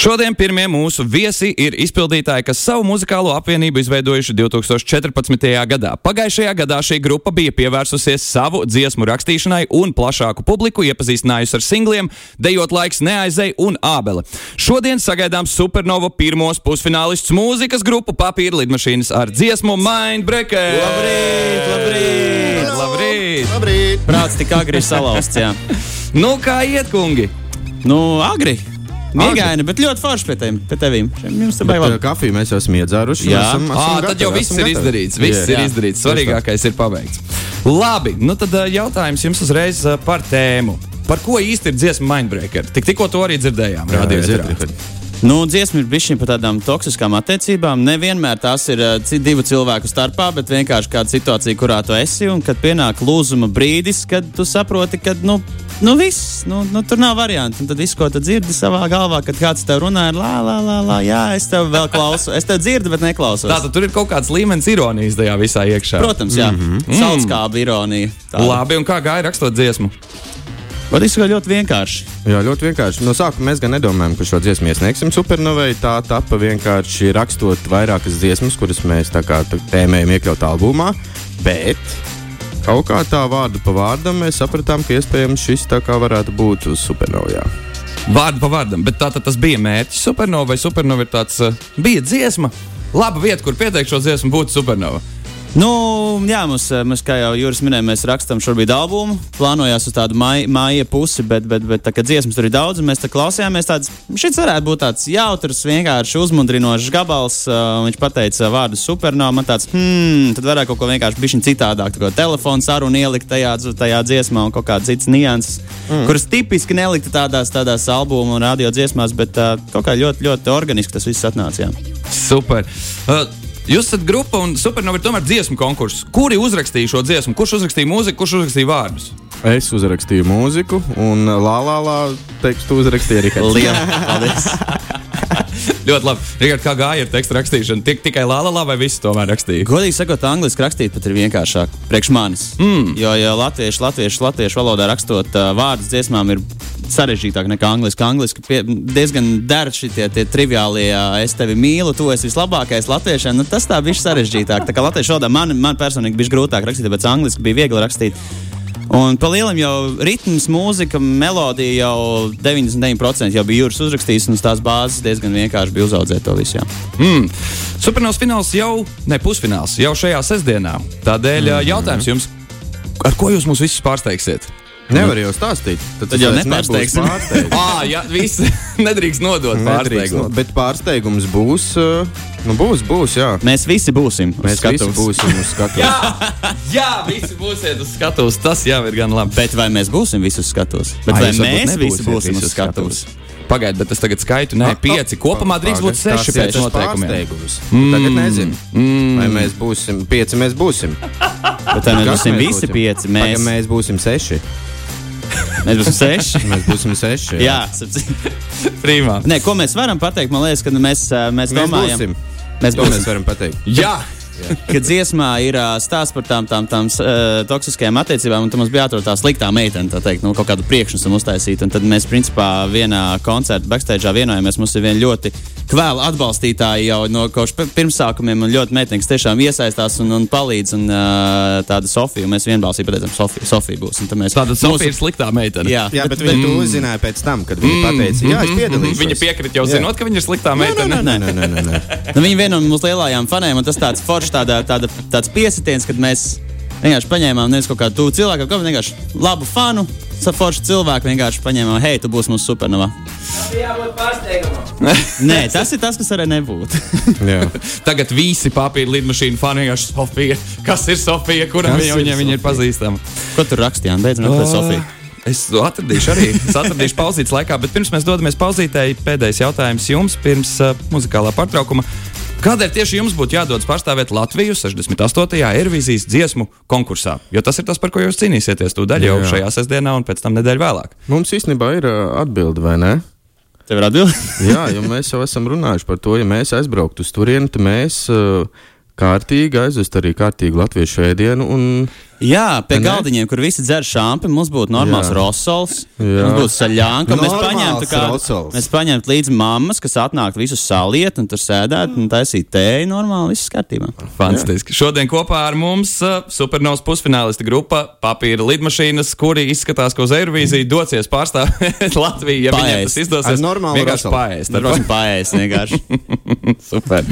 Šodien pirmie mūsu viesi ir izpildītāji, kas savu muzikālo apvienību izveidojuši 2014. gadā. Pagājušajā gadā šī grupa bija pievērsusies savu dziesmu rakstīšanai un plašāku publiku iepazīstinājusi ar singliem Dejot laiks neaizēja un Ābele. Šodien sagaidām Supernova pirmos pusfinālistus mūzikas grupu papīra lidmašīnas ar dziesmu Mindbreaker. Labrīt, labrīt! Labrīt! Labrīt! Prāts tik agri salauzts, jā. Nu, kā iet, kungi? Nu, agri! Mīgaini, bet ļoti forši pie tevim. Pie tevim. Jums te baigās. uh, kafiju mēs jau esam iedzēruši. Jā. esam, esam À, tad gatavi, jau viss ir gatavi. izdarīts. Viss Jā. ir Jā. izdarīts. Svarīgākais ir paveikts. Labi, nu tad ā, jautājums jums uzreiz ā, par tēmu. Par ko īsti ir dziesma Mindbreaker? Tik, tikko to arī dzirdējām. Jā, radio. Rihard. Nu, dziesma ir bijusi par tādām toksiskām attiecībām. Nevienmēr tās ir uh, divu cilvēku starpā, bet vienkārši kāda situācija, kurā tu esi. Un kad pienāk lūzuma brīdis, kad tu saproti, ka nu, nu viss, nu, nu, tur nav variantu. Un tad viss, ko tu dzirdi savā galvā, kad kāds tev runā, ir lā, lā, lā, lā jā, es tev vēl klausos. Es tev dzirdu, bet neklausos. Tātad tur ir kaut kāds līmenis ironijas tajā visā iekšā. Protams, jā. Mm -hmm. Sauskāba ironija. Tāda. Labi, un kā gāja rakstot dziesmu? Bet tas ir ļoti vienkārši. Jā, ļoti vienkārši. No sākuma mēs gan nedomājam, ka šo dziesmu iesniegsim supernovai. Tā tapa vienkārši rakstot vairākas dziesmas, kuras mēs tā kā tā tēmējam iekļaut albumā. Bet kaut kā tā vārdu pa vārdam mēs sapratām, ka iespējams šis tā kā varētu būt uz supernovā. Vārdu pa vārdam, bet tā tad tas bija mērķis supernova vai supernova ir tāds, ā, bija dziesma. Laba vieta, kur pieteikt šo dziesmu, būtu supernova. Nu, jā, mums, eh, mēs, kā jau Juris minēja, mēs rakstām šobrīd albumu. Plānojās uz tādu mai- māja pusi, bet, bet, bet tā kā dziesmas tur ir daudz, un mēs tā klausījāmies. Tāds, šis varētu būt tāds jautrs, vienkārši uzmundrinošs gabals. Uh, viņš pateica vārdu supernova. Man tāds, hmm, tad varētu kaut ko vienkārši bišķiņ citādāk. Tā kā telefons sarunu ielikt tajā, tajā dziesmā un kaut kādas citas nianses, mm. kuras tipiski nelikta tādās, tādās albumu un radio dziesmās, bet uh, kaut kā ļoti, ļoti organiski tas viss atnāca. Jā. Super. Uh, Jūs esat grupa un supernova ir tomēr dziesmu konkurss. Kuri uzrakstīja šo dziesmu? Kurš uzrakstīja mūziku, kurš uzrakstīja vārdus? Es uzrakstīju mūziku, un lā, lā, lā tekstu uzrakstīja arī Liela paldies! Ļoti labi. Rikard, kā gāja ar tekstu rakstīšanu? Tik, tikai lālā, lā, vai visi tomēr rakstīja? Godīgi sakot, angļuiski rakstīt pat ir vienkāršāk. Priekš manis. Mm. Jo, jo latviešu, latviešu, latviešu valodā rakstot uh, vārdus dziesmām ir sarežģītāk nekā angliski. Angliski pie, diezgan der šie tie, triviālie, es tevi mīlu, tu esi vislabākais latviešiem. Nu, tas tā bija sarežģītāk. Tā kā latviešu valodā man, man personīgi bija grūtāk rakstīt, bet angliski bija viegli rakstīt. Un par lielam jau ritms, mūzika, melodija jau 99% jau bija jūras uzrakstījis, un tās bāzes diezgan vienkārši bija uzaudzēt to visu. Mm. Supernovas fināls jau, ne pusfināls, jau šajā sestdienā. Tādēļ mm. jautājums jums, ar ko jūs mūs visus pārsteigsiet? Nevar jau stāstīt. Tad jau nebūs nepārsteigsim. pārsteigums. Ah, jā, visi nedrīkst nodot pārsteigumu. nu, Bet pārsteigums būs. uh, Nu, būs, būs, jā. Mēs visi būsim. Mēs visi skatuves. būsim uz skatuves. Jā, jā, visi būsiet uz skatuves. Tas jau ir gan labi. Bet vai mēs būsim visi uz skatuves? Bet Ai, vai mēs visi būsim visi uz skatuves? Pagaidiet, bet es tagad skaitu, nē, pieci. Kopumā drīkst būt seši pēc noteikumiem. Pārsteigums. Mm. Tagad nezinu, mm. vai mēs būsim pieci. Mēs būsim. Bet vai mēs būsim visi pieci? Mēs, Mēs, mēs būsim seši. Mēs būsim seši. Mēs būsim seši. Jā, sapcīt. Prīmā. Nē, ko mēs varam pateikt? Man liekas, ka mēs, ā, mēs, Mēs domājam, būsim. mēs To mēs varam pateikt. Jā! Kad dziesmā ir ā, stāsts par tām, tām, tām uh, toksiskajām attiecībām, un tam mums bija jāatrod tā sliktā meitene, tā teikt, nu, kaut kādu priekšnesumu uztaisīt. Un tad mēs, principā, vienā koncerta backstage vienojāmies. Mums ir viena ļoti kvēla atbalstītāja jau no kaut kāda pirmsākumiem, un ļoti meitene, kas tiešām iesaistās un, un palīdz. Un, uh, tāda Sofija, un mēs vienbalsīgi pateicām, Sofija, Sofija būs. Un tad mēs- Tātad Sofija ir sliktā meitene. Jā, Jā, bet, bet viņi to uzzināja pēc tam, kad viņi pateica, jā, es piedalīšos. Viņa piekrita jau Jā. zinot, ka viņa ir sliktā Nē, meitene. nē, nē, nē, nē, nē. Nu, viņa ir viena no mūsu lielākajām faniem, un tas tāds foršs, tāda, tāda, tāds piesitiens, kad mēs vienkārši paņēmām nevis kaut kādu tuvu cilvēku, bet vienkārši labu fanu. Foršu cilvēku vienkārši paņēmām, hei, tu būsi mūsu supernovā. Nē, tas ir tas, kas varēja nebūt. Jā. Tagad visi papīra lidmašīnu fani vienkārši Sofija. Kas ir Sofija? Kuram viņa, ir viņa, viņa ir Sofija? pazīstama? Ko tur rakstījām? Beidzot, meklēt Sofiju. Es to atradīšu arī. Es atradīšu pauzītes laikā, bet pirms mēs dodamies pauzītei, pēdējais jautājums jums pirms uh, muzikālā pārtraukuma. Kādēļ tieši jums būtu jādodas pārstāvēt Latviju 68. Eirovīzijas dziesmu konkursā? Jo tas ir tas, par ko jūs cīnīsieties tūdaļ jau Jā. šajā sestdienā un pēc tam nedēļu vēlāk. Mums īstenībā ir atbilde, vai ne? Tev ir atbildi? Jā, jo mēs jau esam runājuši par to, ja mēs aizbrauktu uz turieni, tad mēs, uh, kārtīgi aizvest arī kārtīgu latviešu ēdienu. Un... Jā, pie Ne? galdiņiem, kur visi dzer šāpi, mums būtu normāls Jā. rosols, Jā. mums būtu saļānka. Mēs paņemtu, kādu, rosols. mēs paņemtu līdzi mammas, kas atnāktu visus saliet un tur sēdētu un taisītu tēju normāli, viss kārtībā. Fantastiski. Šodien kopā ar mums uh, supernovas pusfinālista grupa Papīra lidmašīnas, kuri izskatās, ka uz Eirovīziju dosies pārstāvēt Latviju. Ja viņiem tas Paēst. izdosies, Ar normālu vienkārši paēst. Ar paēst vienkārši. Super.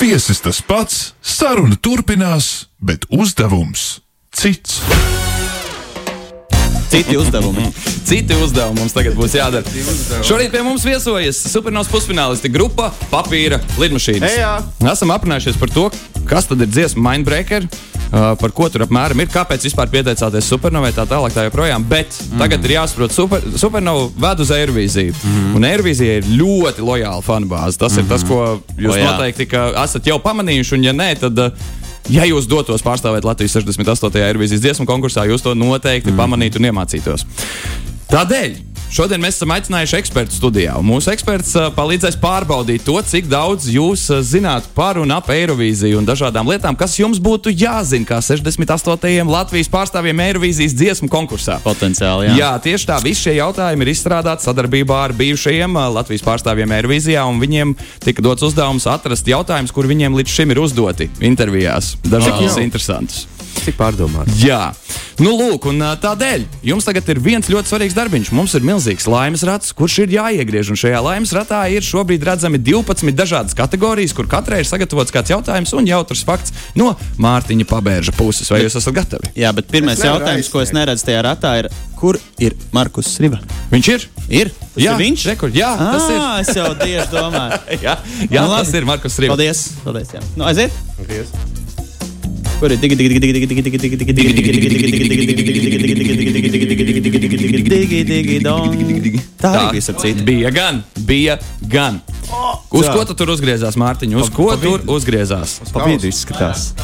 Viesis tas pats, saruna turpinās, bet uzdevums cits. Citi uzdevumi. Citi uzdevumi mums tagad būs jādara. Šorīt pie mums viesojas supernovas pusfinālisti grupa Papīra lidmašīnas. Ejā. Esam aprunājušies par to, kas tad ir dziesma Mindbreaker. Uh, par ko tur apmēram ir, kāpēc vispār pieteicāties supernovai, tā tālāk, tā joprojām. Bet mm. tagad ir jāsaprot, super, supernova ved uz Eirovīziju. Mm. Un Eirovīzija ir ļoti lojāla fanu bāze. Tas mm. ir tas, ko jūs O, jā. noteikti esat jau pamanījuši. Un, ja nē, tad, uh, ja jūs dotos pārstāvēt Latvijas 68. Eirovīzijas dziesmu konkursā, jūs to noteikti mm. pamanītu un iemācītos. Tādēļ šodien mēs esam aicinājuši ekspertu studijā. Mūsu eksperts uh, palīdzēs pārbaudīt to, cik daudz jūs uh, zināt par un ap Eirovīziju un dažādām lietām, kas jums būtu jāzina kā 68. Latvijas pārstāvjiem Eirovīzijas dziesmu konkursā. Potenciāli, jā. Jā, tieši tā. Visi šie jautājumi ir izstrādāti sadarbībā ar bijušajiem uh, Latvijas pārstāvjiem Eirovīzijā, un viņiem tika dots uzdevums atrast jautājumus, kur viņiem līdz šim ir uzdoti intervijās. Dažādus jau. Cik pārdomāts? Jā, nu, lūk, un tādēļ jums tagad ir viens ļoti svarīgs darbiņš. Mums ir milzīgs laimes rats, kurš ir jāiegriež. Un šajā laimes ratā ir šobrīd redzami 12 dažādas kategorijas, kur katrai ir sagatavots kāds jautājums un jautrs fakts no Mārtiņa Pabērža puses. Vai jūs esat gatavi? Jā, bet pirmais jautājums, ko es aizsniegt. neredzu tajā ratā, ir, kur ir Markus Riba? Viņš ir? Ir? Tas jā, ir viņš? Rekur, jā, tas ir. Ah, es jau tieši domāju. Jā, jā Nu, tas ir Markus Rīgas. Paldies. Paldies jā. nu, aiziet. Griez. Kur ir digi, digi, digi, digi, digi, digi, digi, digi, digi, digi, digi, digi, digi, digi, digi, digi, digi, digi, digi, dong. Tā bija ap citu. bija gan, bija gan. Uz Jā. ko tu tur uzgriezās, Mārtiņ? Uz ko tur uzgriezās? Pa vidu izskatās.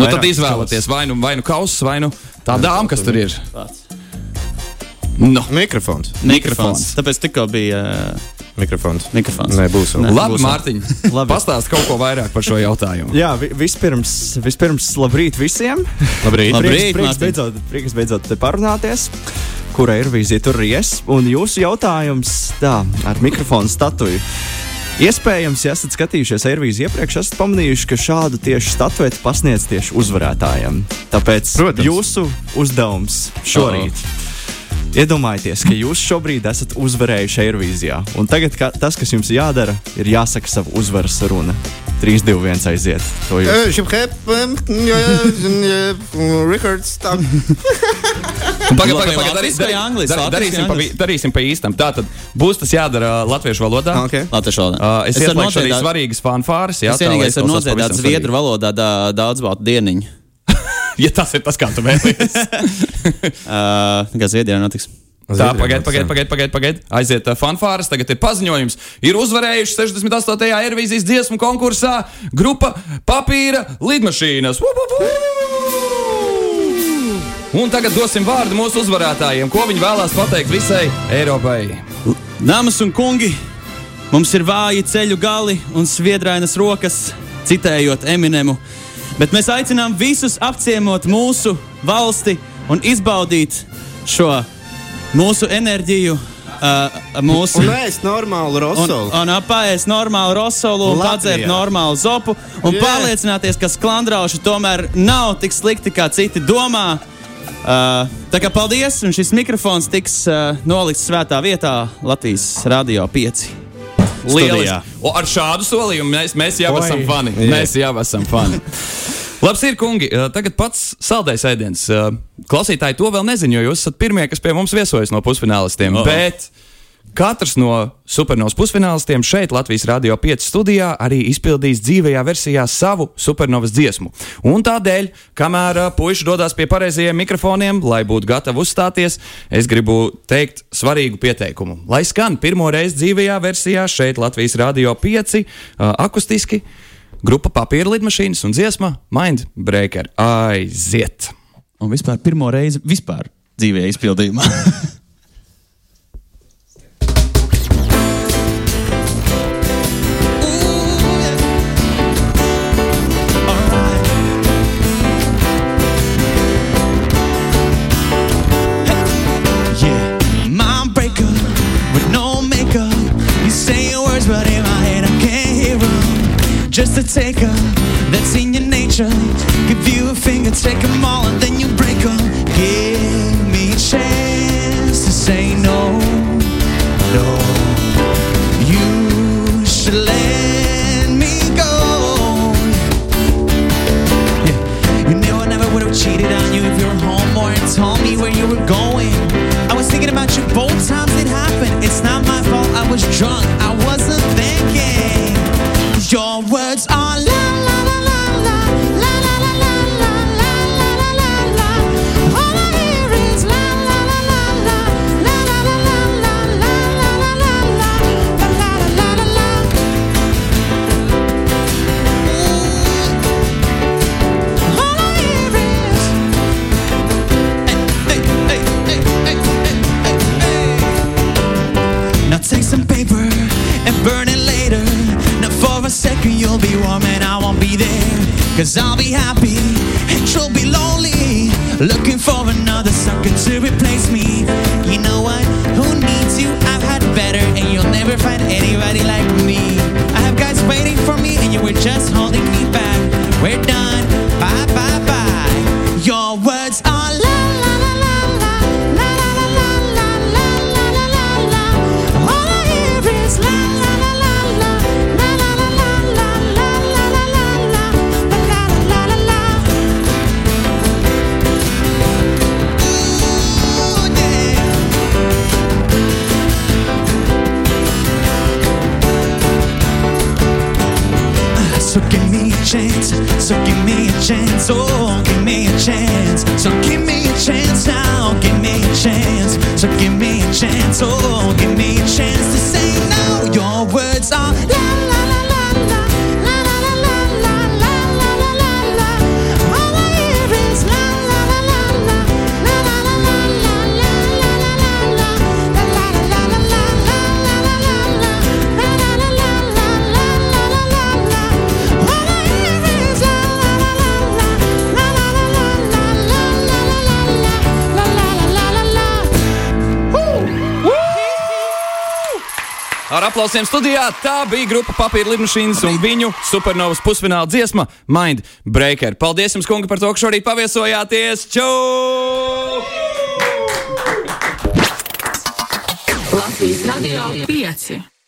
Nu, tad izvēlieties vai nu, vai nu kausus, vai nu tā dāma, kas tur ir. Nu, Mikrofons. Mikrofons. Tāpēc tikko bija uh, Mikrofons. mikrofons. Nē, būs. Nē. Labi, būs. Mārtiņ. Labi. Pastāst kaut ko vairāk par šo jautājumu. Jā, vi- vispirms, vispirms labrīt visiem. Labrīt. Prieks, Labrīt, prieks, Mārtiņ. beidzot, prieks beidzot te parunāties. Kura ir vīzija tur ries? Un jūsu jautājums tā, ar mikrofonu statuju. Iespējams, ja esat skatījušies Airvīziju iepriekš, esat pamanījuši, ka šādu tieši statuetu pasniedz tieši uzvarētājiem. Tāpēc Protams. jūsu uzdevums šorīt. Iedomājieties, ka jūs šobrīd esat uzvarējuši Airvīzijā. Un tagad ka, tas, kas jums jādara, ir jāsaka savu uzvaras runa. 3, 2, 1 aiziet. To jūs. Šim hep, records, tā. Pagaid, Labi, pagaid, pagaid, latviski vai angliski? dar- Latviski darīsim, pa, darīsim pa īstam. Tā tad būs tas jādara latviešu valodā. Okay. Latviešu valodā. Uh, es Es ieslēgšu arī svarīgas fanfāras. Jā, Es vienīgais izklausās nodziedāt zviedru valodā da- daudzbaltu dieniņu. Ja tas ir tas, kā tu vēlies. Uh, Kā Zviedrijā notiks? Tā, pagaid, pagaid, pagaid, pagaid, pagaid. Aiziet uh, fanfāras, tagad ir paziņojums. Ir uzvarējuši 68. Eirovīzijas dziesmu konkursā grupa Papīra lidmašīnas. Un tagad dosim vārdu mūsu uzvarētājiem, ko viņi vēlās pateikt visai Eiropai. Dāmas un kungi, mums ir vāji ceļu gali un sviedrainas rokas, citējot Eminemu. Bet mēs aicinām visus apciemot mūsu valsti un izbaudīt šo mūsu enerģiju, uh, mūsu Un ēst normālu Un, rosolu. un apēst normālu rosolu, un padzert normālu zopu, un yeah. pārliecināties, ka sklandrauši tomēr nav tik slikti, kā citi domā. Uh, tā kā paldies, un šis mikrofons tiks uh, nolikts svētā vietā Latvijas Rādio 5. Lieliski. O, ar šādu solījumu mēs, mēs jau Oi. esam fani. Jā. Mēs jau esam fani. Labs ir, kungi. Uh, Tagad pats saldais ēdiens. Uh, Klausītāji to vēl nezina, jo jūs esat pirmie, kas pie mums viesojas no pusfinālistiem. O. Bet katrs no supernovas pusfinālistiem šeit, Latvijas Rādio 5 studijā, arī izpildīs dzīvajā versijā savu supernovas dziesmu. Un tādēļ, kamēr puiši dodas pie pareizajiem mikrofoniem, lai būtu gatavi uzstāties, es gribu teikt svarīgu pieteikumu. Lai skan pirmo reizi dzīvajā versijā šeit, Latvijas Rādio 5, uh, akustiski. Grupa papīra lidmašīnas un dziesma Mindbreaker aiziet! Un vispār pirmo reizi vispār dzīvē izpildījumā. taker. That's in your nature. Give you a finger, take them all, and then you break them. Give me a chance to say no, no. You should let me go. Yeah. You knew I never would have cheated on you if you were home or told me where you were going. I was thinking about you both times it happened. It's not my fault. I was drunk. Looking for another sucker to replace me. You know what? Who needs you? I've had better and you'll never find anybody like me. I have guys waiting for me and you were just holding chance, oh, give me a chance Ar aplausiem studijā tā bija grupa Papīra Lidmašīnas un viņu supernovas pusfināla dziesma Mind Breaker. Paldies jums, kungi, par to, ka šorīt paviesojāties! Čau! Latvijas radio 5.